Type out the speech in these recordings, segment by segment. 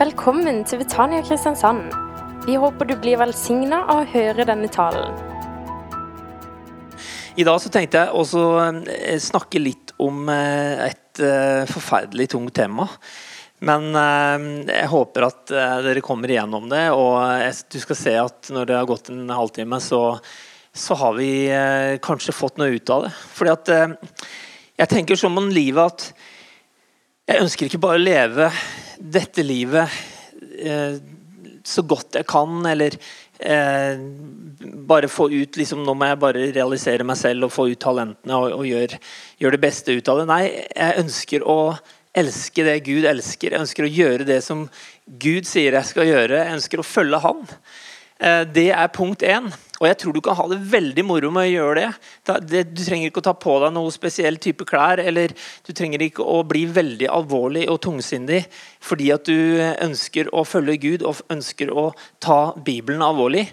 Velkommen til Betania Kristiansand. Vi håper du blir velsigna av å høre denne talen. I dag så tenkte jeg også eh, snakke litt om eh, et eh, forferdelig tungt tema. Men jeg håper at dere kommer igjennom det. Og du skal se at når det har gått en halvtime, så, så har vi kanskje fått noe ut av det. Fordi at jeg tenker sånn om livet at jeg ønsker ikke bare å leve dette livet eh, så godt jeg kan, eller eh, bare få ut liksom, Nå må jeg bare realisere meg selv og få ut talentene og, og gjøre gjør det beste ut av det. Nei, jeg ønsker å elske det Gud elsker. Jeg ønsker å gjøre det som Gud sier jeg skal gjøre. Jeg ønsker å følge Han. Eh, det er punkt én. Og jeg tror du kan ha det veldig moro med å gjøre det. Du trenger ikke å ta på deg noe spesiell type klær, eller du trenger ikke å bli veldig alvorlig og tungsindig fordi at du ønsker å følge Gud og ønsker å ta Bibelen alvorlig.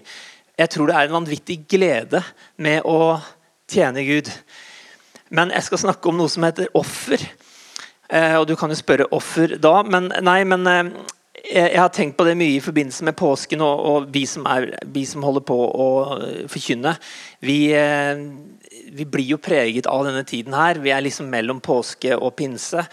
Jeg tror det er en vanvittig glede med å tjene Gud. Men jeg skal snakke om noe som heter offer. Eh, og du kan jo spørre offer da, men nei, men eh, jeg har tenkt på det mye i forbindelse med påsken, og, og vi, som er, vi, som holder på å forkynne. Vi, eh, vi, blir jo preget av denne tiden her. Vi er liksom mellom påske og pinse.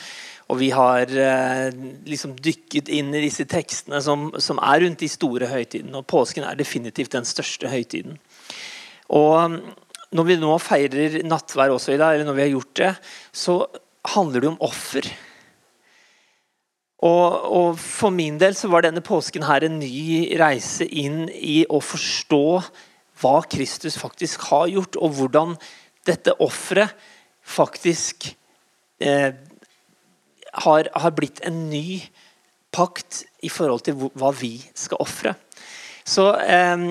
Og vi har eh, liksom dykket inn i disse tekstene som, som er rundt de store høytidene. Og påsken er definitivt den største høytiden. Og når vi nå feirer nattvær også i dag, eller når vi har gjort det, så handler det om offer. Og, og, For min del så var denne påsken her en ny reise inn i å forstå hva Kristus faktisk har gjort, og hvordan dette offeret faktisk eh, har, har, blitt en ny pakt i forhold til hva vi skal ofre. Så eh,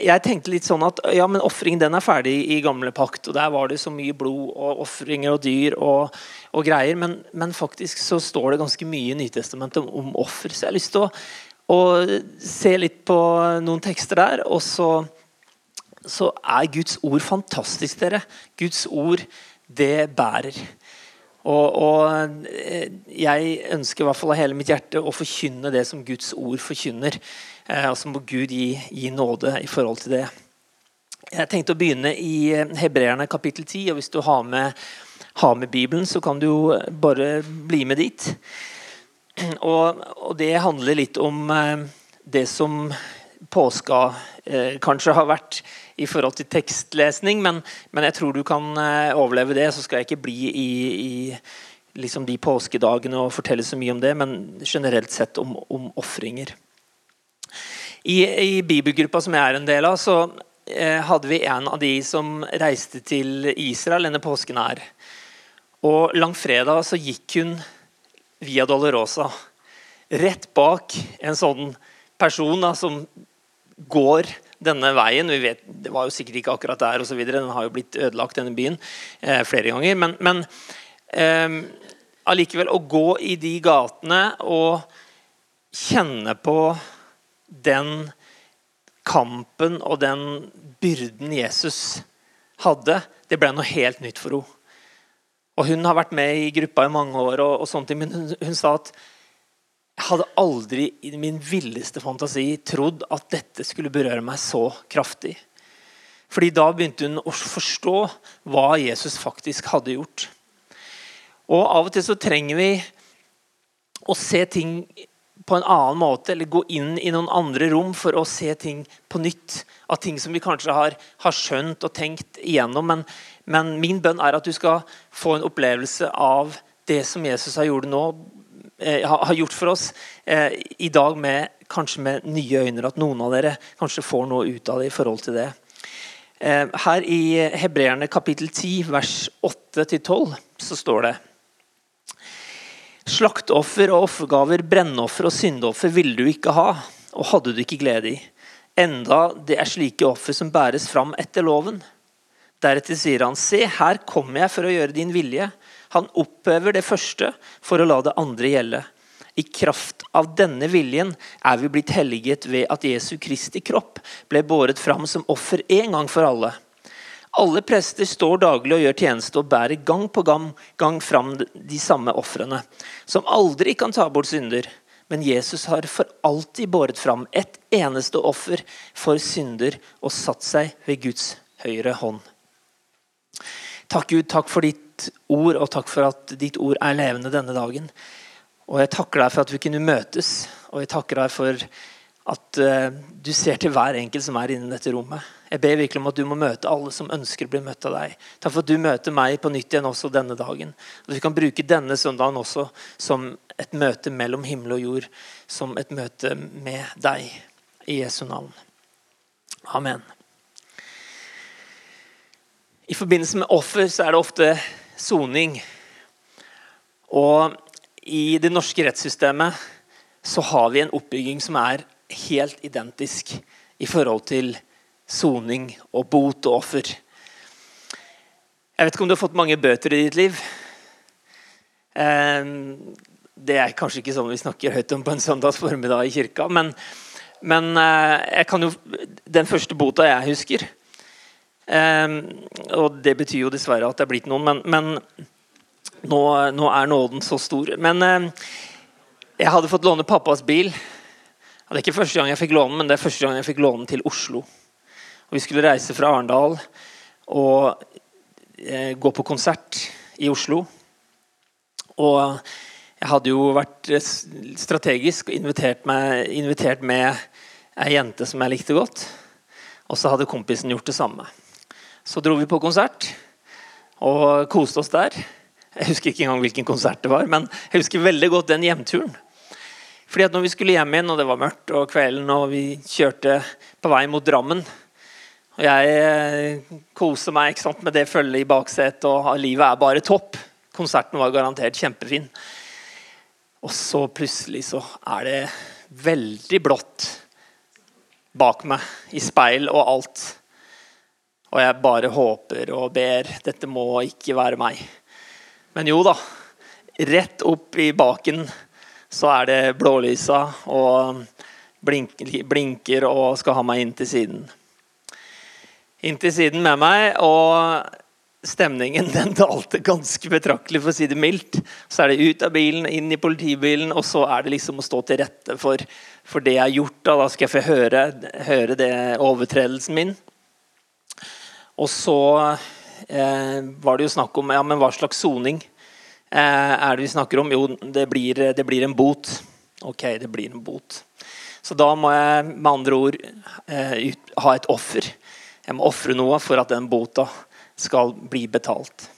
jeg tenkte litt sånn at ja, men ofringen den er ferdig i gamle pakt. og Der var det så mye blod og ofringer og dyr og, og greier. Men, men, faktisk så står det ganske mye i Nytestamentet om, om offer. Så jeg har lyst til å, å, se litt på noen tekster der. Og så, så er Guds ord fantastisk, dere. Guds ord, det bærer. Og, og, jeg ønsker i hvert fall av hele mitt hjerte å forkynne det som Guds ord forkynner. Eh, og så må Gud gi, gi, nåde i forhold til det. Jeg tenkte å begynne i eh, Hebreerne kapittel 10. og Hvis du har med, har med Bibelen, så kan du jo bare bli med dit. Og, og det handler litt om eh, det som påska eh, kanskje har vært i forhold til tekstlesning, men, men, jeg tror du kan eh, overleve det. Så skal jeg ikke bli i, i liksom de påskedagene og fortelle så mye om det, men generelt sett om, om ofringer. I, I bibelgruppa som jeg er en del av, så eh, hadde vi en av de som reiste til Israel denne påsken her. Og langfredag så gikk hun via Dolorosa. Rett bak en sånn person da, som går denne veien. Vi vet, Det var jo sikkert ikke akkurat der, og den har jo blitt ødelagt, denne byen, eh, flere ganger. Men, men eh, allikevel, å gå i de gatene og kjenne på den kampen og den byrden Jesus hadde, det ble noe helt nytt for henne. Og Hun har vært med i gruppa i mange år, og, og sånt, men hun, hun sa at jeg hadde aldri i min villeste fantasi trodd at dette skulle berøre meg så kraftig. Fordi da begynte hun å forstå hva Jesus faktisk hadde gjort. Og Av og til så trenger vi å se ting på en annen måte, eller gå inn i noen andre rom for å se ting på nytt. Av ting som vi kanskje har, har skjønt og tenkt igjennom. Men, men, min bønn er at du skal få en opplevelse av det som Jesus har gjort, nå, eh, har gjort for oss eh, i dag, med, kanskje med nye øyne. At noen av dere kanskje får noe ut av det i forhold til det. Eh, her i Hebreerne kapittel 10, vers 8-12, så står det Slaktoffer og offergaver, brennoffer og syndoffer ville du ikke ha, og hadde du ikke glede i. Enda det er slike offer som bæres fram etter loven. Deretter sier han, se, her kommer jeg for å gjøre din vilje. Han opphever det første for å la det andre gjelde. I kraft av denne viljen er vi blitt helliget ved at Jesu Kristi kropp ble båret fram som offer en gang for alle. Alle prester står daglig og gjør tjeneste og bærer gang på gang, gang fram de samme ofrene, som aldri kan ta bort synder. Men Jesus har for alltid båret fram et eneste offer for synder og satt seg ved Guds høyre hånd. Takk, Gud, takk for ditt ord, og takk for at ditt ord er levende denne dagen. Og jeg takker deg for at vi kunne møtes, og jeg takker deg for at uh, du ser til hver enkelt som er innen dette rommet. Jeg ber virkelig om at du må møte alle som ønsker å bli møtt av deg. Takk for at du møter meg på nytt igjen også denne dagen. At vi kan bruke denne søndagen også som et møte mellom himmel og jord. Som et møte med deg. I Jesu navn. Amen. I forbindelse med offer så er det ofte soning. Og i det norske rettssystemet så har vi en oppbygging som er helt identisk i forhold til soning og bot og offer. Jeg vet ikke om du har fått mange bøter i ditt liv. Ehm, det er kanskje ikke sånn vi snakker høyt om på en søndags formiddag i kirka, men, men eh, jo Den første bota jeg husker Og det betyr jo dessverre at det er blitt noen, men, men nå, nå, er nåden så stor. Men ehm, jeg hadde fått låne pappas bil. Det er ikke første gang jeg fikk låne men det er første gang jeg fikk låne til Oslo. Og vi skulle reise fra Arendal og eh, gå på konsert i Oslo. Og jeg hadde jo vært eh, strategisk og invitert, meg, invitert med ei jente som jeg likte godt. Og så hadde kompisen gjort det samme. Så dro vi på konsert og koste oss der. Jeg husker ikke engang hvilken konsert det var, men jeg husker veldig godt den hjemturen. Fordi at når vi skulle hjem igjen, og det var mørkt og kvelden, og vi kjørte på vei mot Drammen, og jeg eh, koser meg ikke sant, med det følget i baksetet, og livet er bare topp. Konserten var garantert kjempefin. Og så plutselig så er det veldig blått bak meg, i speil og alt. Og jeg bare håper og ber dette må ikke være meg. Men jo da. Rett opp i baken så er det blålysa og blinker og skal ha meg inn til siden inn til siden med meg, og stemningen den dalte ganske betraktelig, for å si det mildt. Så er det ut av bilen, inn i politibilen, og så er det liksom å stå til rette for, for det jeg har gjort. Da, da skal jeg få høre, høre det overtredelsen min. Og så eh, var det jo snakk om ja, men hva slags soning eh, er det vi snakker om. Jo, det blir, det blir, en bot. Ok, det blir en bot. Så da må jeg med andre ord eh, ut, ha et offer. Jeg må ofre noe for at den bota skal bli betalt.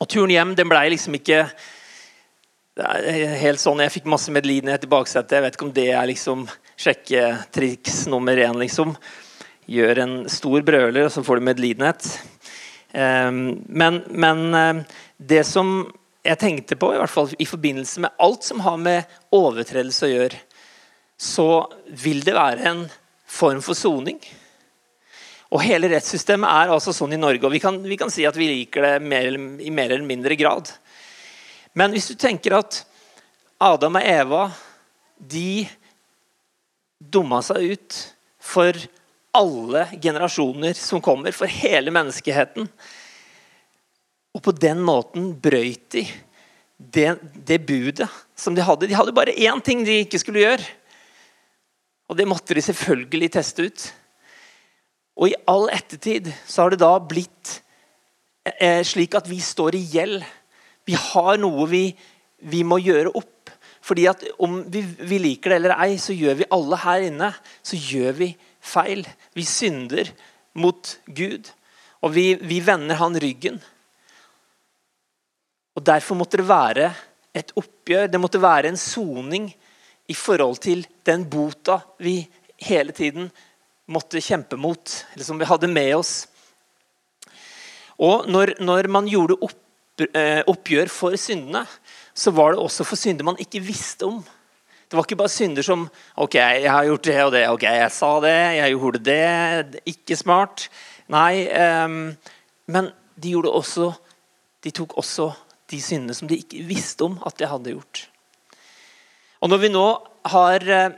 Og Turen hjem den ble liksom ikke helt sånn, Jeg fikk masse medlidenhet i baksetet. Jeg vet ikke om det er liksom sjekketriks nummer én. Liksom. Gjør en stor brøler, og så får du medlidenhet. Ehm, men, men eh, det som jeg tenkte på, i hvert fall i forbindelse med alt som har med overtredelse å gjøre, så vil det være en form for soning. Og Hele rettssystemet er altså sånn i Norge, og vi kan, vi kan si at vi liker det mer, i mer eller mindre grad. Men hvis du tenker at Adam og Eva de dumma seg ut for alle generasjoner som kommer, for hele menneskeheten. Og på den måten brøyt de det, det, budet som de hadde. De hadde bare én ting de ikke skulle gjøre. Og det måtte de selvfølgelig teste ut. Og i all ettertid så har det da blitt eh, slik at vi står i gjeld. Vi har noe vi, vi må gjøre opp. Fordi at Om vi, vi, liker det eller ei, så gjør vi alle her inne så gjør vi feil. Vi synder mot Gud. Og vi, vi vender han ryggen. Og Derfor måtte det være et oppgjør, det måtte være en soning i forhold til den bota vi hele tiden måtte kjempe mot, eller som vi hadde med oss. Og når, når man gjorde opp, eh, oppgjør for syndene, så var det også for synder man ikke visste om. Det var ikke bare synder som OK, jeg har gjort det og det. ok, Jeg sa det, jeg gjorde det. Ikke smart. Nei. Um, men de, også, de tok også de syndene som de ikke visste om at de hadde gjort. Og når vi nå har eh,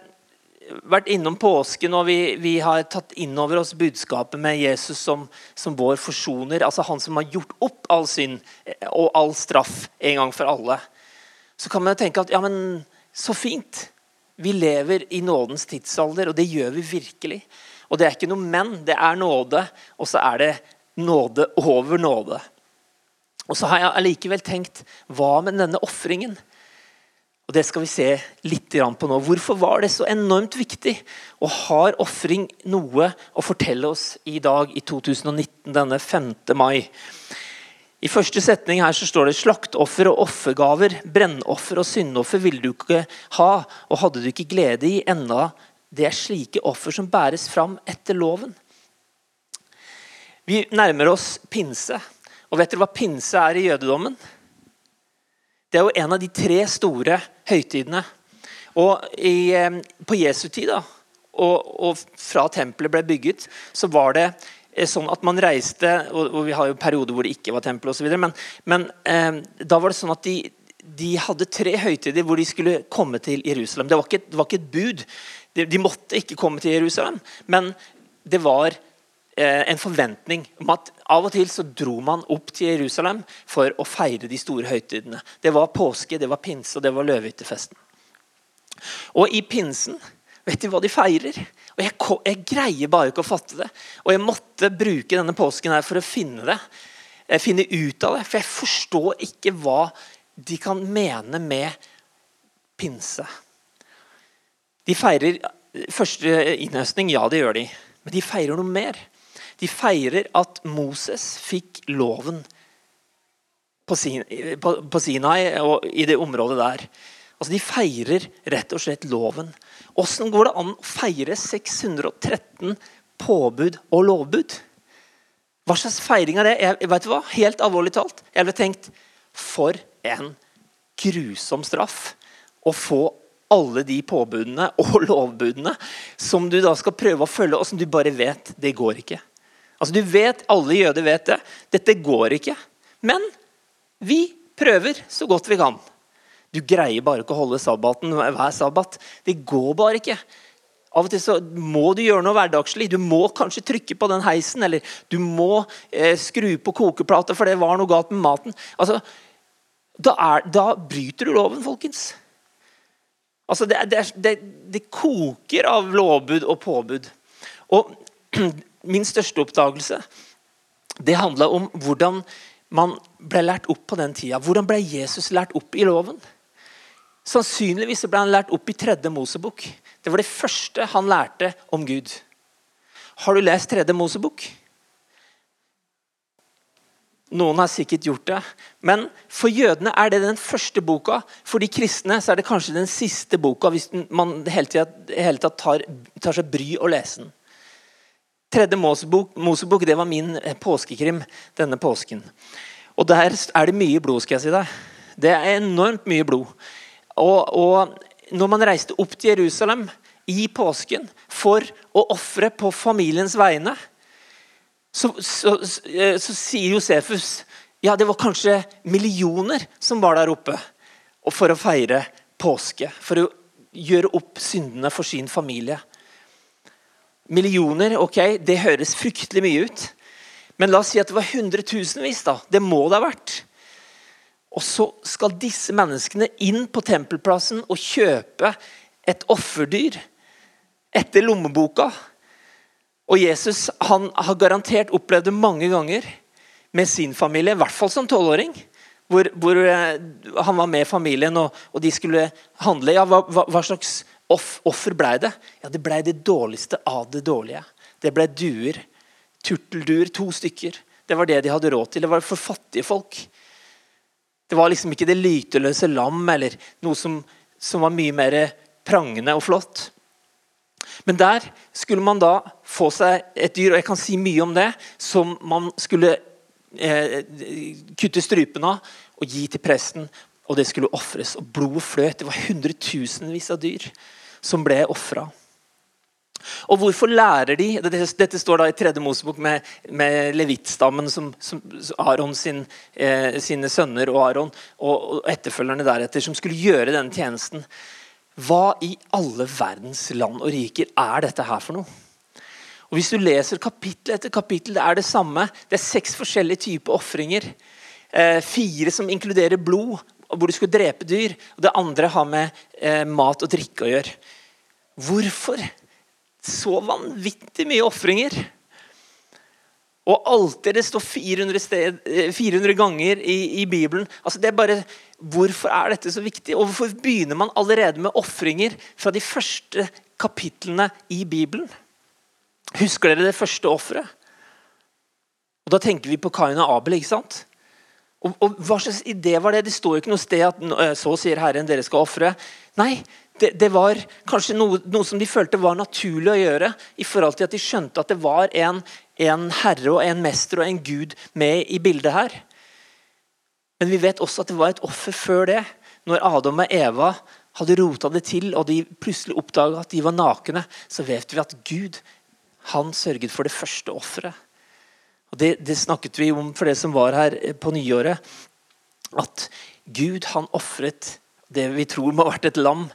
vært innom påsken, og vi, vi, har tatt inn over oss budskapet med Jesus som, som, vår forsoner. Altså han som har gjort opp all synd og all straff en gang for alle. Så kan man tenke at ja, men så fint. Vi lever i nådens tidsalder, og det gjør vi virkelig. Og det er ikke noe men, det er nåde, og så er det nåde over nåde. Og så har jeg allikevel tenkt hva med denne ofringen? Og Det skal vi se litt på nå. Hvorfor var det så enormt viktig? Og har ofring noe å fortelle oss i dag, i 2019, denne 5. mai? I første setning her så står det slaktoffer og offergaver, brennoffer og syndoffer ville du ikke ha, og hadde du ikke glede i enda det er slike offer som bæres fram etter loven. Vi nærmer oss pinse. Og vet dere hva pinse er i jødedommen? Det er jo en av de tre store høytidene. Og i, eh, På Jesu tid, da, og, og, fra tempelet ble bygget, så var det sånn at man reiste og, Vi har jo perioder hvor det ikke var tempel osv. Men, men eh, da var det sånn at de, de, hadde tre høytider hvor de skulle komme til Jerusalem. Det var ikke, det var ikke et bud. De, de, måtte ikke komme til Jerusalem. Men det var eh, en forventning om at av og til så dro man opp til Jerusalem for å feire de store høytidene. Det var påske, det var pinse og det var løvehyttefesten. Og i pinsen Vet du hva de feirer? Og jeg, jeg, greier bare ikke å fatte det. Og jeg måtte bruke denne påsken her for å finne det. Eh, finne ut av det. For jeg forstår ikke hva de kan mene med pinse. De feirer første innhøstning, ja, det gjør de. Men de feirer noe mer. De feirer at Moses fikk loven på, Sinai og i det området der. Altså, De feirer rett og slett loven. Åssen går det an å feire 613 påbud og lovbud? Hva slags feiring er det? Jeg, vet du hva? Helt alvorlig talt. Jeg ville tenkt for en grusom straff å få alle de påbudene og lovbudene som du da skal prøve å følge, og som du bare vet det går ikke. Altså Du vet, Alle jøder vet det. Dette går ikke. Men vi prøver så godt vi kan. Du greier bare ikke å holde sabbaten hver sabbat. Det går bare ikke. Av og til så må du gjøre noe hverdagslig. Du må kanskje trykke på den heisen, eller du må eh, skru på kokeplata for det var noe galt med maten. Altså, da, er, da bryter du loven, folkens. Altså, det, det, det, det, koker av lovbud og påbud. Og min største oppdagelse det handla om hvordan man ble lært opp på den tida. Hvordan ble Jesus lært opp i loven? Sannsynligvis ble han lært opp i tredje Mosebok. Det var det første han lærte om Gud. Har du lest tredje Mosebok? Noen har sikkert gjort det. Men for jødene er det den første boka. For de kristne så er det kanskje den siste boka hvis man hele, tatt, hele tatt tar, tar, seg bry å lese den. Tredje Mosebok, Mosebok det var min påskekrim denne påsken. Og Der er det mye blod. skal jeg si deg. Det er enormt mye blod. Og, og når man reiste opp til Jerusalem i påsken for å ofre på familiens vegne, så, så, så, så sier Josefus ja, det var kanskje millioner som var der oppe for å feire påske. For å gjøre opp syndene for sin familie. Millioner, ok, det høres fryktelig mye ut. Men la oss si at det var hundretusenvis. da. Det må det ha vært. Og så skal disse menneskene inn på tempelplassen og kjøpe et offerdyr etter lommeboka. Og Jesus han har garantert opplevd det mange ganger med sin familie, i hvert fall som tolvåring. Hvor, hvor, eh, han var med familien, og, og de skulle handle. Ja, hva, hva slags off, offer ble det? Ja, Det ble det dårligste av det dårlige. Det ble duer. Turtelduer, to stykker. Det var det de hadde råd til. Det var for fattige folk. Det var liksom ikke det lyteløse lam eller noe som, som var mye mer prangende og flott. Men der skulle man da få seg et dyr, og jeg kan si mye om det, som man skulle eh, kutte strupen av og gi til presten. Og det skulle ofres. Og blodet fløt. Det var hundretusenvis av dyr som ble ofra. Og hvorfor lærer de Dette står da i tredje Mosebok med, med levittstammen, som, som Aron sin, eh, sine sønner og Aron og, og etterfølgerne deretter, som skulle gjøre denne tjenesten. Hva i alle verdens land og riker er dette her for noe? Og Hvis du leser kapittel etter kapittel, det er det samme. Det er seks forskjellige typer ofringer. Eh, fire som inkluderer blod. hvor du skulle drepe dyr. Og det andre har med eh, mat og drikke å gjøre. Hvorfor så vanvittig mye ofringer? Og alltid det står 400, sted, 400 ganger i, i, Bibelen. Altså det er bare, Hvorfor er dette så viktig? Og hvorfor begynner man allerede med ofringer fra de første kapitlene i Bibelen? Husker dere det første offeret? Og Da tenker vi på Kain og Abel. ikke sant? Og, og, Hva slags idé var det? Det står jo ikke noe sted at eh, så sier Herren dere skal ofre. Nei, det, det, var kanskje noe, noe, som de følte var naturlig å gjøre, i forhold til at de skjønte at det var en, en herre og en mester og en gud med i bildet her. Men vi vet også at det var et offer før det. Når Adam og Eva hadde rota det til, og de plutselig oppdaga at de var nakne, så vet vi at Gud han sørget for det første offeret. Og det, det, snakket vi om for det som var her på nyåret. At Gud han ofret det vi tror må ha vært et lam.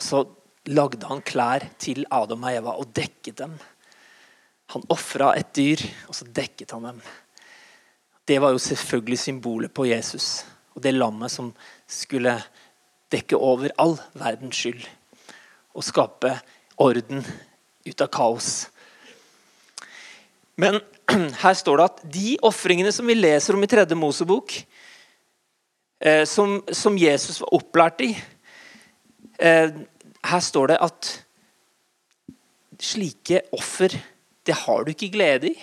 Så lagde han klær til Adam og Eva og dekket dem. Han ofra et dyr, og så dekket han dem. Det var jo selvfølgelig symbolet på Jesus og det lammet som skulle dekke over all verdens skyld og skape orden ut av kaos. Men her står det at de ofringene som vi leser om i tredje Mosebok, eh, som, som, Jesus var opplært i eh, Her står det at slike offer, det har du ikke glede i.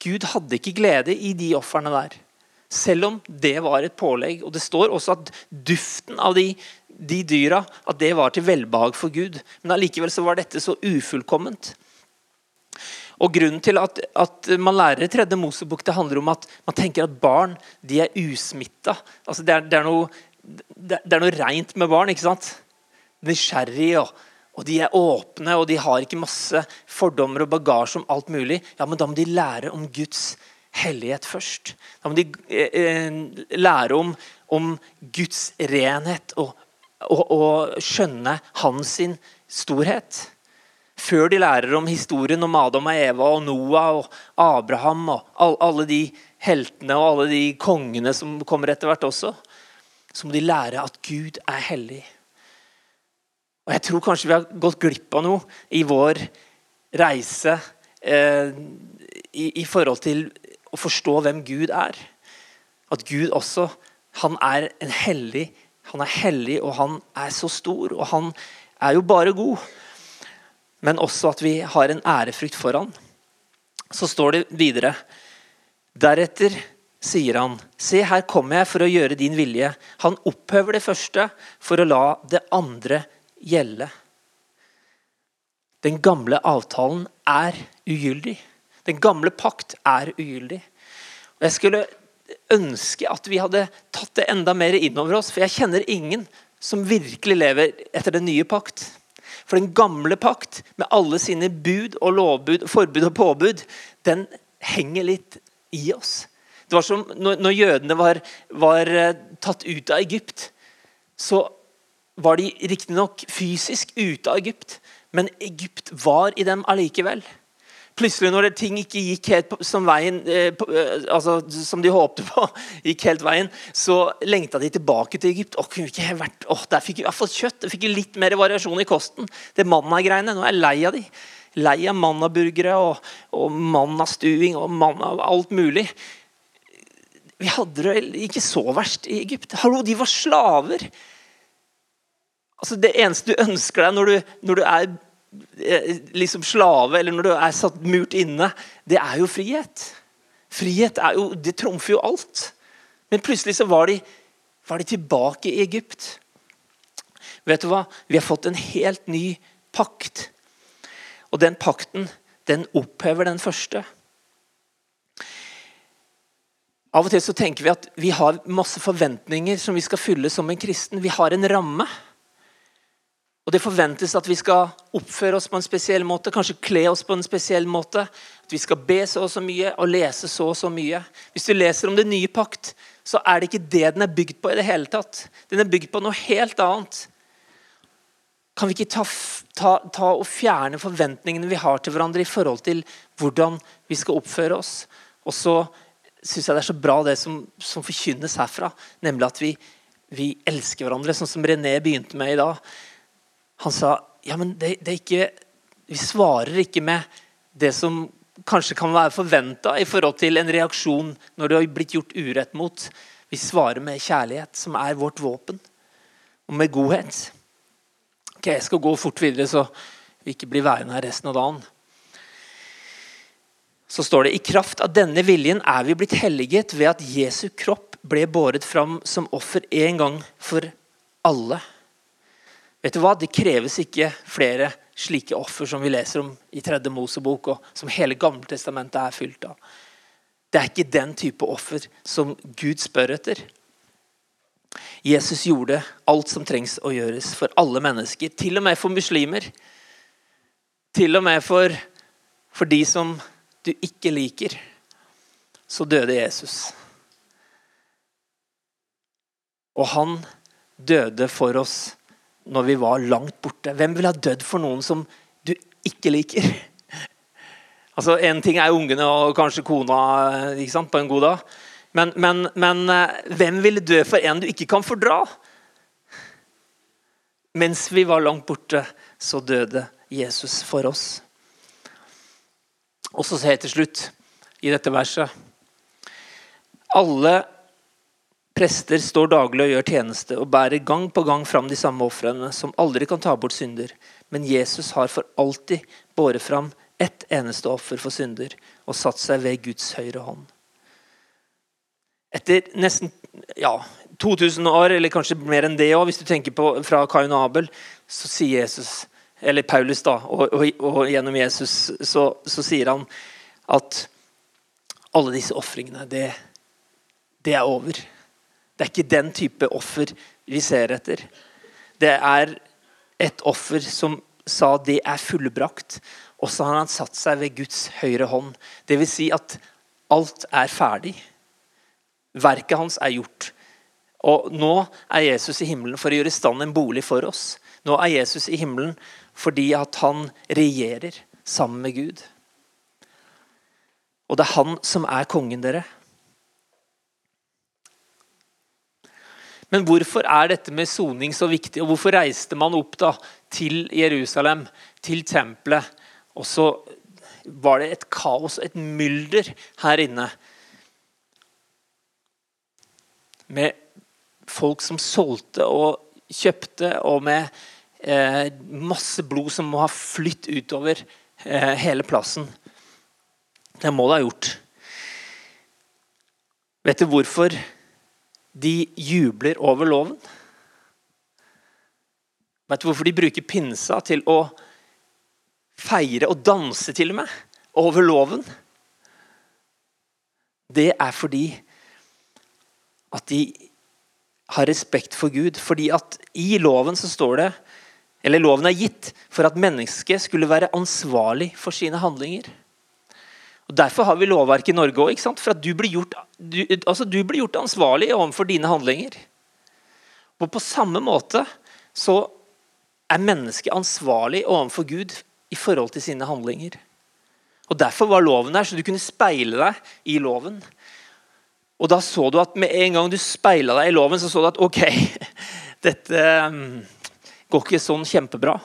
Gud hadde ikke glede i de ofrene der. Selv om det var et pålegg. Og Det står også at duften av de, de dyra at det var til velbehag for Gud. Men allikevel var dette så ufullkomment. Og Grunnen til at, at man lærer tredje Mosebok, det handler om at man tenker at barn de er usmitta. Altså det, det, noe, det, er noe rent med barn. ikke sant? Nysgjerrig, og, og, de er åpne, og de har ikke masse fordommer og bagasje om alt mulig. Ja, men da må de lære om Guds hellighet først. Da må de eh, eh lære om, om, Guds renhet og, og, og skjønne hans storhet. Før de lærer om historien om Adam og Eva og Noah og Abraham og alle de heltene og alle de kongene som kommer etter hvert også, så må de lære at Gud er hellig. Og Jeg tror kanskje vi har gått glipp av noe i vår reise eh, i, i, forhold til å forstå hvem Gud er. At Gud også han er en hellig, han er hellig, og han er så stor. Og han er jo bare god men også at vi har en ærefrykt for han. Så står det videre Deretter sier han, se her kommer jeg for å gjøre din vilje. Han opphøver det første for å la det andre gjelde. Den gamle avtalen er ugyldig. Den gamle pakt er ugyldig. Og Jeg skulle ønske at vi hadde tatt det enda mer inn over oss, for jeg kjenner ingen som virkelig lever etter den nye pakt. For den gamle pakt, med alle sine bud og lovbud, forbud og påbud, den henger litt i oss. Det var som når, jødene var, var, eh, tatt ut av Egypt, så var de riktignok fysisk ute av Egypt, men Egypt var i dem allikevel plutselig når ting ikke gikk helt som, veien, eh, eh, altså, som de håpte på, gikk helt veien, så lengta de tilbake til Egypt. Åh, kunne ikke vært, å, Der fikk vi i hvert fall kjøtt. Det fikk litt mer variasjon i kosten. Det manna-greiene. Nå er jeg lei av de. Lei av mannaburgere og, og mannastuing og manna alt mulig. Vi hadde det ikke så verst i Egypt. Hallo, de var slaver! Altså, det eneste du ønsker deg når du, når du er Eh, liksom slave, eller når du er satt murt inne, det er jo frihet. Frihet er jo, det trumfer jo alt. Men plutselig så var de, var de tilbake i Egypt. Vet du hva? Vi har fått en helt ny pakt. Og den pakten, den opphever den første. Av og til så tenker vi at vi har masse forventninger som vi skal fylle som en kristen. Vi har en ramme. Og Det forventes at vi skal oppføre oss på en spesiell måte, kanskje kle oss på en spesiell måte. At vi skal be så og så mye og lese så og så mye. Hvis du leser om den nye pakt, så er det ikke det den er bygd på. i det hele tatt. Den er bygd på noe helt annet. Kan vi ikke ta, ta, ta og fjerne forventningene vi har til hverandre i forhold til hvordan vi skal oppføre oss? Og så syns jeg det er så bra det som, som forkynnes herfra, nemlig at vi vi elsker hverandre, sånn som René begynte med i dag. Han sa ja, men det, det ikke, vi svarer ikke med det som kanskje kan være forventa i forhold til en reaksjon når det har blitt gjort urett mot. Vi svarer med kjærlighet, som er vårt våpen, og med godhet. Ok, Jeg skal gå fort videre, så vi ikke blir værende her resten av dagen. Så står det i kraft av denne viljen er vi blitt helliget ved at Jesu kropp ble båret fram som offer en gang for alle. Vet du hva? Det kreves ikke flere slike offer som vi leser om i tredje Mosebok, og som hele Gammeltestamentet er fylt av. Det er ikke den type offer som Gud spør etter. Jesus gjorde alt som trengs å gjøres for alle mennesker, til og med for muslimer. Til og med for, for de som du ikke liker. Så døde Jesus. Og han døde for oss når vi var langt borte. Hvem ville ha dødd for noen som du ikke liker? Altså, Én ting er ungene og kanskje kona ikke sant, på en god dag. Men, men, men eh, hvem ville dø for en du ikke kan fordra? Mens vi var langt borte, så døde Jesus for oss. Og så ser jeg til slutt i dette verset Alle prester står daglig og gjør tjeneste og bærer gang på gang fram de samme ofrene, som aldri kan ta bort synder. Men Jesus har for alltid båret fram ett eneste offer for synder og satt seg ved Guds høyre hånd. Etter nesten ja, 2000 år, eller kanskje mer enn det òg, hvis du tenker på fra Kain og Abel, så sier Jesus eller Paulus, da, og, og, og gjennom Jesus, så, så, sier han at alle disse ofringene, det, det er over. Det er ikke den type offer vi ser etter. Det er et offer som sa det er fullbrakt. Og så har han satt seg ved Guds høyre hånd. Det vil Si at alt er ferdig. Verket hans er gjort. Og nå er Jesus i himmelen for å gjøre i stand en bolig for oss. Nå er Jesus i himmelen fordi at han regjerer sammen med Gud. Og det er han som er kongen, dere. Men hvorfor er dette med soning så viktig, og hvorfor reiste man opp da til Jerusalem, til tempelet? Og så var det et kaos, et mylder her inne. Med folk som solgte og kjøpte, og med eh, masse blod som må ha flytt utover eh, hele plassen. Det må det ha gjort. Vet du hvorfor de jubler over loven? Vet du hvorfor de bruker pinsa til å feire og danse til og med over loven? Det er fordi at de har respekt for Gud. Fordi at i loven så står det eller loven er gitt for at mennesket skulle være ansvarlig for sine handlinger. Og Derfor har vi lovverk i Norge òg. For at du blir, gjort, du, altså du blir gjort ansvarlig overfor dine handlinger. Og På samme måte så er mennesket ansvarlig overfor Gud i forhold til sine handlinger. Og Derfor var loven der, så du kunne speile deg i loven. Og da så du at Med en gang du speila deg i loven, så så du at ok, dette går ikke sånn kjempebra.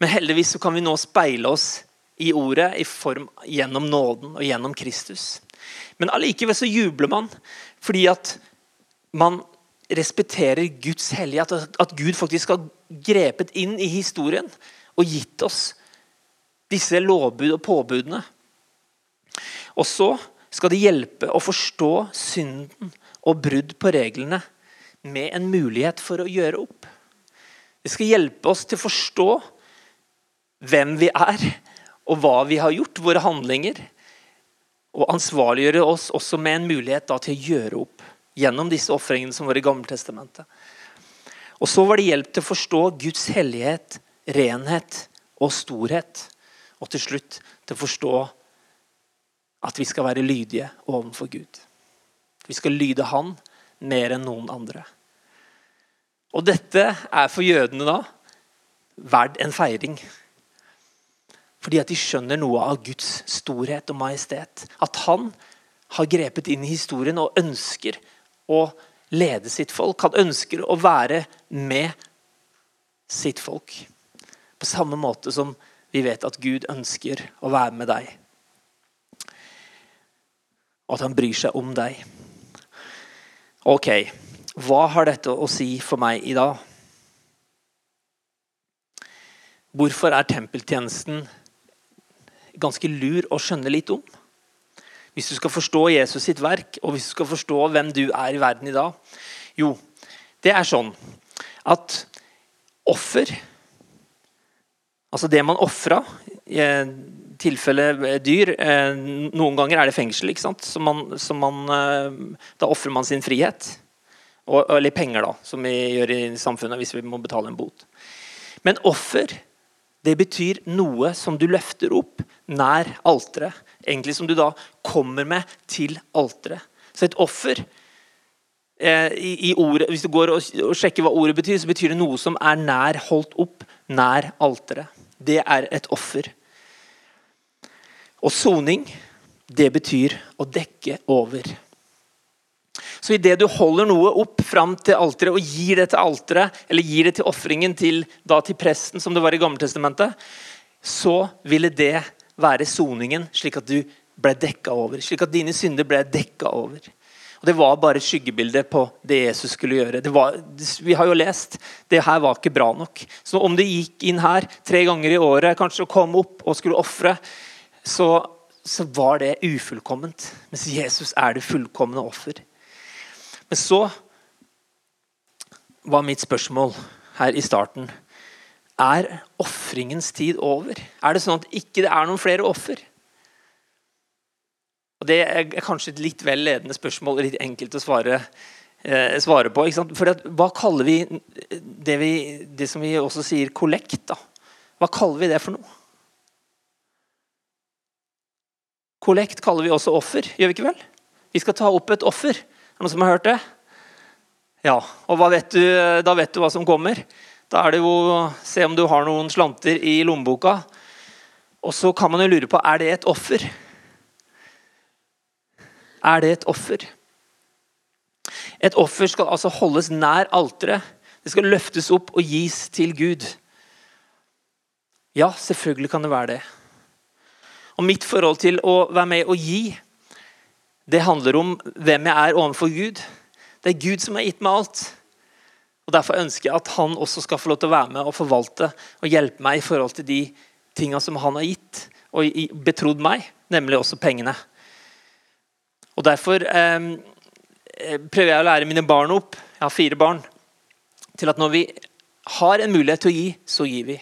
Men heldigvis så kan vi nå speile oss i ordet i form gjennom nåden og gjennom Kristus. Men allikevel så jubler man fordi at man respekterer Guds hellige. At, at Gud faktisk har grepet inn i historien og gitt oss disse lovbud og påbudene. Og så skal det hjelpe å forstå synden og brudd på reglene med en mulighet for å gjøre opp. Det skal hjelpe oss til å forstå hvem vi er, og hva vi har gjort, våre handlinger. Og ansvarliggjøre oss også med en mulighet da, til å gjøre opp gjennom disse ofringene som var i Gammeltestamentet. Og så var det hjelp til å forstå Guds hellighet, renhet og storhet. Og til slutt til å forstå at vi skal være lydige overfor Gud. Vi skal lyde Han mer enn noen andre. Og dette er for jødene da verdt en feiring. Fordi at de skjønner noe av Guds storhet og majestet. At han har grepet inn i historien og ønsker å lede sitt folk. Han ønsker å være med sitt folk. På samme måte som vi vet at Gud ønsker å være med deg. Og at han bryr seg om deg. Ok, hva har dette å si for meg i dag? Hvorfor er tempeltjenesten ganske lur å skjønne litt om? Hvis du skal forstå Jesus sitt verk, og hvis du skal forstå hvem du er i verden i dag Jo, det er sånn at offer Altså det man ofra, i tilfelle dyr eh, Noen ganger er det fengsel, ikke sant? Så man, så man, eh, da ofrer man sin frihet. Eller penger, da, som vi gjør i samfunnet hvis vi må betale en bot. Men offer det betyr noe som du løfter opp nær alteret. Egentlig som du da kommer med til alteret. Så et offer eh, i, i, ordet, Hvis du går og, og, sjekker hva ordet betyr, så betyr det noe som er nær holdt opp nær alteret. Det er et offer. Og soning, det betyr å dekke over. Så idet du holder noe opp fram til alteret og gir det til alteret, eller gir det til ofringen til, til presten, som det var i Gammeltestamentet, så ville det være soningen, slik at du ble dekka over. Slik at dine synder ble dekka over. Og Det var bare et skyggebilde på det Jesus skulle gjøre. Var, vi har jo lest det her var ikke bra nok. Så om du gikk inn her tre ganger i året kanskje og kom opp og skulle ofre, så, så var det ufullkomment. Mens Jesus er det fullkomne offer. Men så var mitt spørsmål her i starten Er ofringens tid over? Er det sånn at ikke det er noen flere offer? Og Det er kanskje et litt vel ledende spørsmål, litt enkelt å svare, eh, svare på. For Hva kaller vi det, vi det, som vi også sier kollekt? da? Hva kaller vi det for noe? Kollekt kaller vi også offer, gjør vi ikke vel? Vi skal ta opp et offer. Er det noen som har hørt det? Ja, og vet du, Da vet du hva som kommer. Da er det jo å se om du har noen slanter i lommeboka. Og så kan man jo lure på er det et offer. Er det et offer? Et offer skal altså holdes nær alteret. Det skal løftes opp og gis til Gud. Ja, selvfølgelig kan det være det. Og mitt forhold til å være med og gi det handler om hvem jeg er overfor Gud. Det er Gud som har gitt meg alt. Og Derfor ønsker jeg at han også skal få lov til å være med og forvalte og hjelpe meg i forhold til de tinga som han har gitt og betrodd meg, nemlig også pengene. Og Derfor eh, prøver jeg å lære mine barn opp, jeg har fire barn, til at når vi har en mulighet til å gi, så gir vi.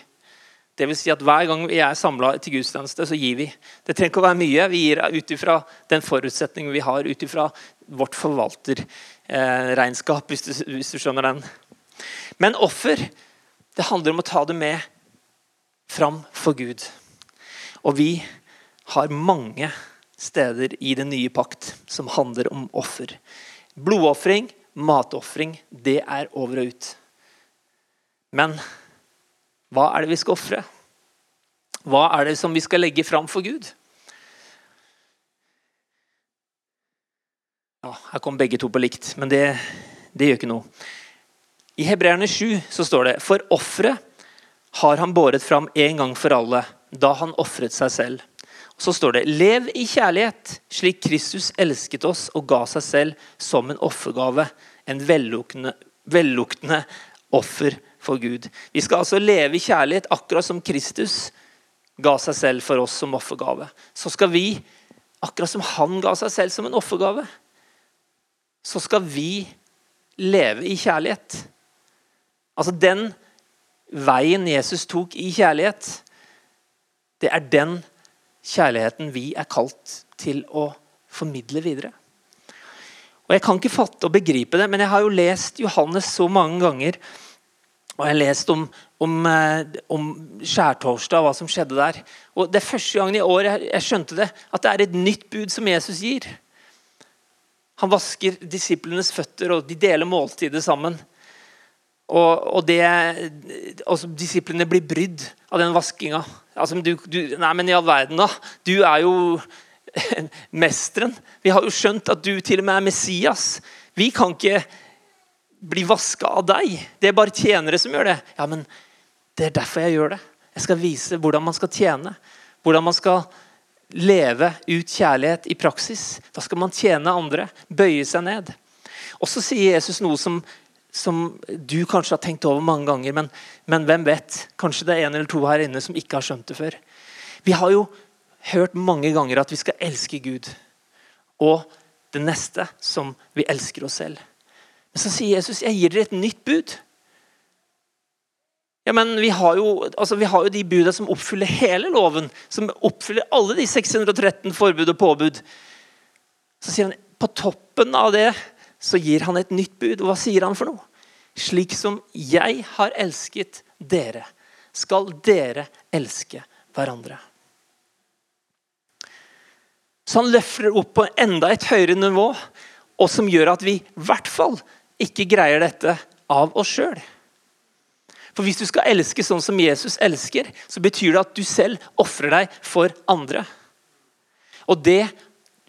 Det vil si at Hver gang vi er samla til gudstjeneste, så gir vi. Det trenger ikke å være mye. Vi gir ut ifra den forutsetningen vi har, ut ifra vårt forvalterregnskap, hvis, hvis, du skjønner den. Men offer det handler om å ta det med fram for Gud. Og vi har mange steder i den nye pakt som handler om offer. Blodofring, matofring, det er over og ut. Men hva er det vi skal ofre? Hva er det som vi skal legge fram for Gud? Ja, Her kom begge to på likt, men det, det gjør ikke noe. I Hebreerne 7 så står det For offeret har han båret fram en gang for alle, da han ofret seg selv. Så står det Lev i kjærlighet, slik Kristus elsket oss og ga seg selv som en offergave, en velluktende, velluktende offer for Gud. Vi skal altså leve i kjærlighet, akkurat som Kristus ga seg selv for oss som offergave. Så skal vi, akkurat som han ga seg selv som en offergave, så skal vi leve i kjærlighet. Altså den veien Jesus tok i kjærlighet, det er den kjærligheten vi er kalt til å formidle videre. Og Jeg kan ikke fatte og begripe det, men jeg har jo lest Johannes så mange ganger og Jeg leste om, om, eh, om skjærtorsdag, hva som skjedde der. Og Det er første gangen i år jeg, jeg skjønte det, at det er et nytt bud som Jesus gir. Han vasker disiplenes føtter, og de deler måltidet sammen. Og, og det, også Disiplene blir brydd av den vaskinga. Altså, du, du, nei, men i all verden, da. Du er jo mesteren. Vi har jo skjønt at du til og med er Messias. Vi kan ikke bli vaska av deg. Det er bare tjenere som gjør det. Ja, men det er derfor jeg gjør det. Jeg skal vise hvordan man skal tjene. Hvordan man skal leve ut kjærlighet i praksis. Da skal man tjene andre, bøye seg ned. Og så sier Jesus noe som, som du kanskje har tenkt over mange ganger, men, men, hvem vet? Kanskje det er en eller to her inne som ikke har skjønt det før. Vi har jo hørt mange ganger at vi skal elske Gud og det neste som vi elsker oss selv. Men så sier Jesus jeg gir dere et nytt bud. Ja, men vi har, jo, altså, vi har jo de budene som oppfyller hele loven. Som oppfyller alle de 613 forbud og påbud. Så sier han på toppen av det så gir han et nytt bud. Og hva sier han for noe? Slik som jeg har elsket dere, skal dere elske hverandre. Så han løfter opp på enda et høyere nivå, og som gjør at vi i hvert fall ikke greier dette av oss sjøl. For hvis du skal elske sånn som Jesus elsker, så betyr det at du selv ofrer deg for andre. Og det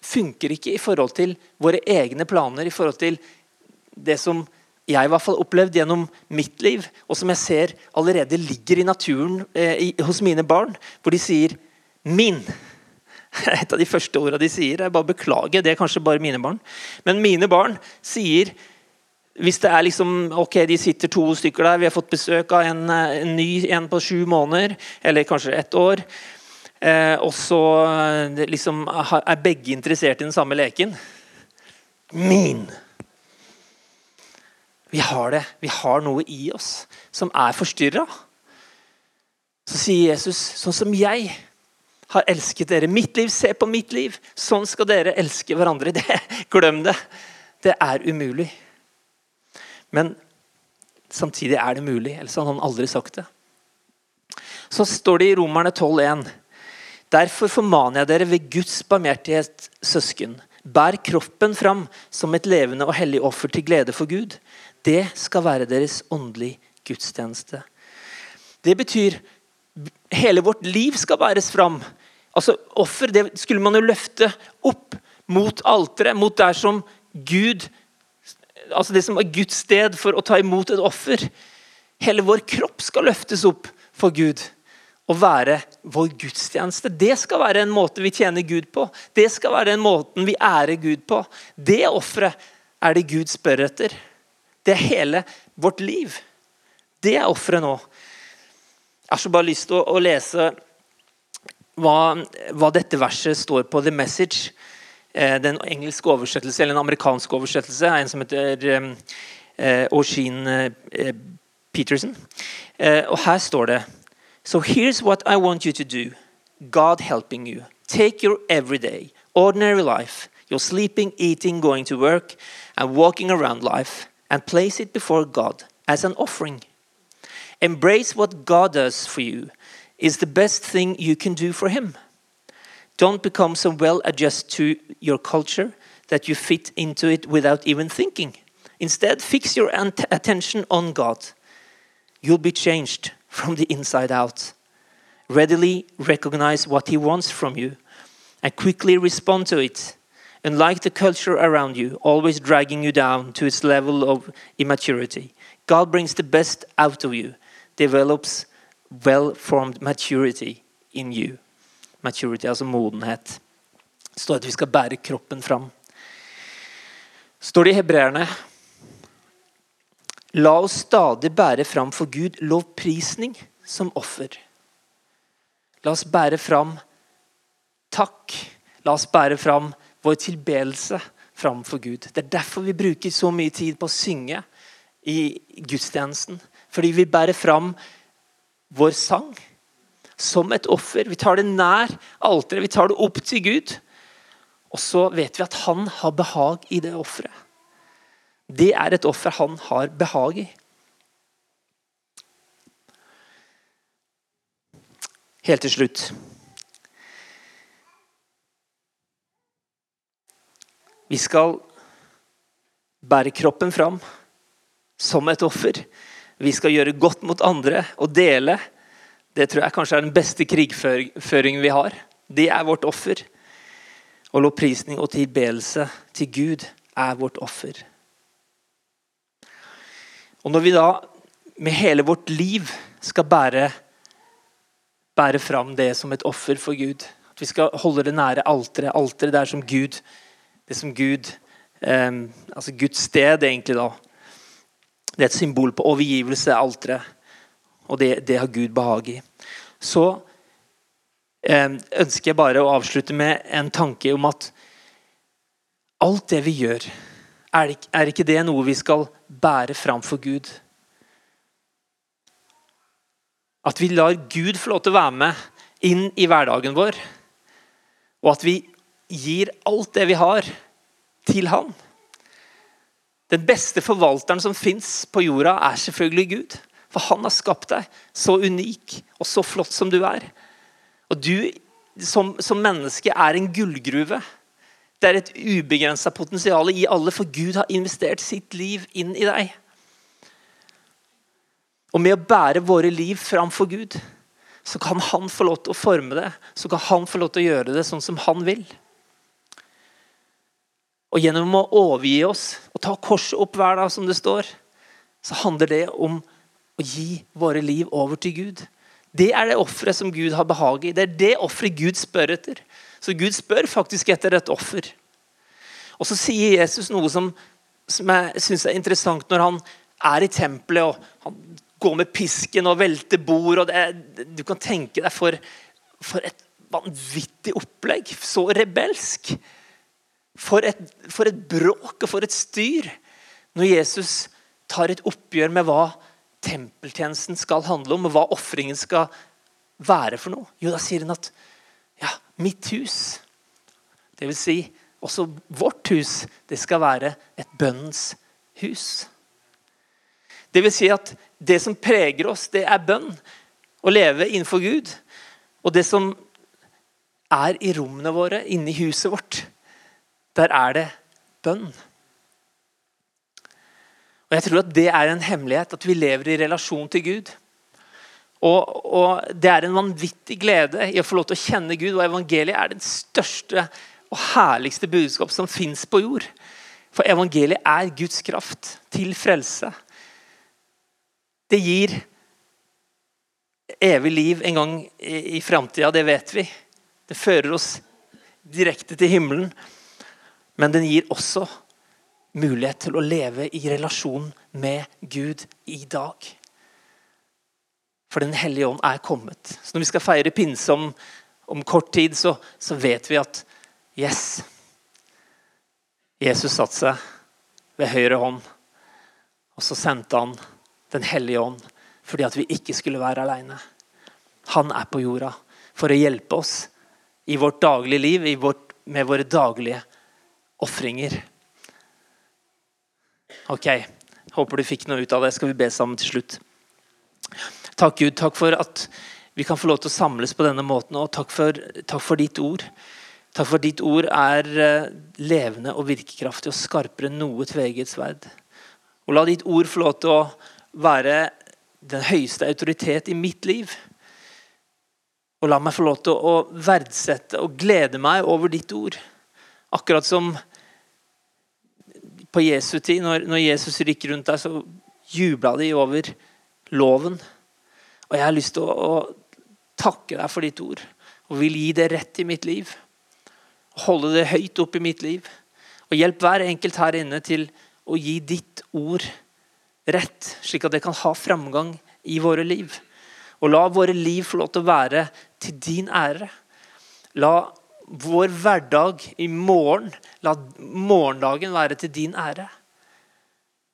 funker ikke i forhold til våre egne planer, i forhold til det som jeg i hvert fall opplevd gjennom mitt liv, og som jeg ser allerede ligger i naturen eh, i, hos mine barn, hvor de sier 'min'. Et av de første ordene de sier. Jeg bare beklager, det er kanskje bare mine barn. Men mine barn sier hvis det er liksom, ok, de sitter to stykker der, vi har fått besøk av en, eh, en ny en på sju måneder, eller kanskje ett år, eh, og så eh, liksom, er begge interessert i den samme leken Min! Vi har det. Vi har noe i oss som er forstyrra. Så sier Jesus, sånn som jeg har elsket dere. Mitt liv, se på mitt liv. Sånn skal dere elske hverandre. Det, glem det. Det er umulig. Men samtidig er det mulig, ellers hadde han aldri sagt det. Så står det i Romerne 12,1.: Derfor formaner jeg dere ved Guds barmhjertighet, søsken, bær kroppen fram som et levende og hellig offer til glede for Gud. Det skal være deres åndelige gudstjeneste. Det betyr hele vårt liv skal bæres fram. Altså Offer det skulle man jo løfte opp mot alteret, mot der som Gud altså det som er Guds sted for å ta imot et offer. Hele vår kropp skal løftes opp for Gud og være vår gudstjeneste. Det skal være en måte vi tjener Gud på. Det skal være en måten vi ærer Gud på. Det offeret er det Gud spør etter. Det er hele vårt liv. Det er offeret nå. Jeg har så bare lyst til å, å lese hva, hva, dette verset står på The Message. Eh, den engelske oversettelse, eller en amerikansk oversettelse er en som heter eh, Oshin eh, Peterson. Og her står det So here's what I want you to do. God helping you. Take your everyday, ordinary life, your sleeping, eating, going to work, and walking around life, and place it before God as an offering. Embrace what God does for you is the best thing you can do for Him. Don't become so well adjusted to your culture that you fit into it without even thinking. Instead, fix your attention on God. You'll be changed from the inside out. Readily recognize what He wants from you and quickly respond to it. Unlike the culture around you, always dragging you down to its level of immaturity, God brings the best out of you, develops well formed maturity in you. Maturity, altså modenhet. Det står at vi skal bære kroppen fram. står det i hebreerne La oss stadig bære fram for Gud lovprisning som offer. La oss bære fram takk. La oss bære fram vår tilbedelse framfor Gud. Det er derfor vi bruker så mye tid på å synge i gudstjenesten. Fordi vi bærer fram vår sang som et offer. Vi tar det nær alteret, vi tar det opp til Gud. Og så vet vi at han har behag i det offeret. Det er et offer han har behag i. Helt til slutt. Vi skal bære kroppen fram som et offer. Vi skal gjøre godt mot andre og dele det tror jeg kanskje er den beste krigføringen vi har. Det er vårt offer. Og lovprisning og tilbedelse til Gud er vårt offer. Og når vi da med hele vårt liv skal bære, bære fram det som et offer for Gud, at vi skal holde det nære alteret, alteret der som Gud, det som Gud eh, altså Guds sted, egentlig, da. Det er et symbol på overgivelse, alteret. Og det, det, har Gud behag i. Så eh, ønsker jeg bare å avslutte med en tanke om at alt det vi gjør, er, er ikke det noe vi skal bære fram for Gud? At vi lar Gud få lov til å være med inn i hverdagen vår. Og at vi gir alt det vi har, til Han. Den beste forvalteren som fins på jorda, er selvfølgelig Gud. For han har skapt deg så unik og så flott som du er. Og du som, som menneske er en gullgruve. Det er et ubegrensa potensial i alle, for Gud har investert sitt liv inn i deg. Og med å bære våre liv framfor Gud, så kan han få lov til å forme det. Så kan han få lov til å gjøre det sånn som han vil. Og gjennom å overgi oss og ta korset opp hver dag, som det står, så handler det om å gi våre liv over til Gud. Det er det offeret som Gud har behag i. Det er det offeret Gud spør etter. Så Gud spør faktisk etter et offer. Og så sier Jesus noe som, som jeg syns er interessant når han er i tempelet og han går med pisken og velter bord. og det, Du kan tenke deg for, for, et vanvittig opplegg. Så rebelsk. For et, for et bråk og for et styr. Når Jesus tar et oppgjør med hva tempeltjenesten skal handle om, og hva ofringen skal være for noe. Jo, da sier han at ja, mitt hus, vil si også vårt hus, det skal være et bønnens hus. Det vil si at det som preger oss, det er bønn. Å leve innenfor Gud. Og det som er i rommene våre, inni huset vårt, der er det bønn. Og Jeg tror at det er en hemmelighet, at vi lever i relasjon til Gud. Og, og, Det er en vanvittig glede i å få lov til å kjenne Gud. Og evangeliet er den største og herligste budskap som fins på jord. For evangeliet er Guds kraft til frelse. Det gir evig liv en gang i, i framtida, det vet vi. Det fører oss direkte til himmelen. Men den gir også mulighet til å leve i relasjon med Gud i dag. For Den hellige ånd er kommet. Så Når vi skal feire pinse om, om kort tid, så, så, vet vi at yes, Jesus satte seg ved høyre hånd, og så sendte han den hellige ånd fordi at vi ikke skulle være alene. Han er på jorda for å hjelpe oss i vårt daglige liv, vårt, med våre daglige ofringer. Ok, håper du fikk noe ut av det. Skal vi be sammen til slutt? Takk, Gud. Takk for at vi kan få lov til å samles på denne måten. Og takk for, takk for ditt ord. Takk for ditt ord er eh, levende og virkekraftig og skarpere enn noe tveget sverd. Og la ditt ord få lov til å være den høyeste autoritet i mitt liv. Og la meg få lov til å verdsette og glede meg over ditt ord. Akkurat som på Jesu tid, når, når Jesus gikk rundt der, så jubla de over loven. Og jeg har lyst til å, å takke deg for ditt ord og vil gi det rett i mitt liv. Holde det høyt opp i mitt liv. Og hjelp hver enkelt her inne til å gi ditt ord rett, slik at det kan ha framgang i våre liv. Og la våre liv få lov til å være til din ære. La vår hverdag i morgen, la morgendagen være til din ære.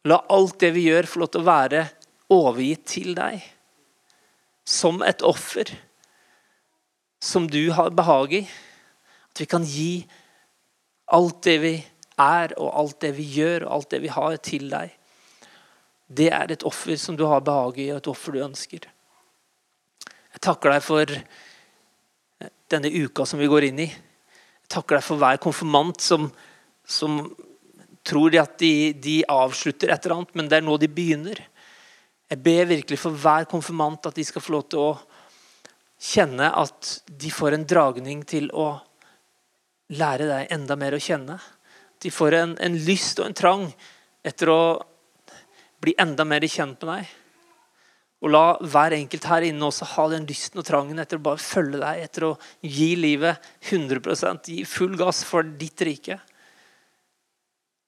La alt det vi gjør, få lov til å være overgitt til deg. Som et offer som du har behag i. At vi kan gi alt det vi er, og alt det vi gjør, og alt det vi har, til deg. Det er et offer som du har behag i, og et offer du ønsker. Jeg takker deg for denne uka som vi går inn i. Jeg takker deg for hver konfirmant som, som tror at de, de, avslutter et eller annet, men det er nå de begynner. Jeg ber virkelig for hver konfirmant at de skal få lov til å kjenne at de får en dragning til å lære deg enda mer å kjenne. De får en, en lyst og en trang etter å bli enda mer kjent med deg. Og la hver enkelt her inne også ha den lysten og trangen etter å bare følge deg, etter å gi livet 100 gi full gass for ditt rike.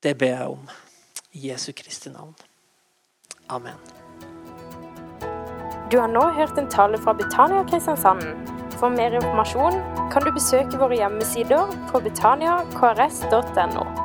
Det ber jeg om. I Jesu Kristi navn. Amen. Du har nå hørt en tale fra Betania Kristiansand. For mer informasjon kan du besøke våre hjemmesider på betaniakrs.no.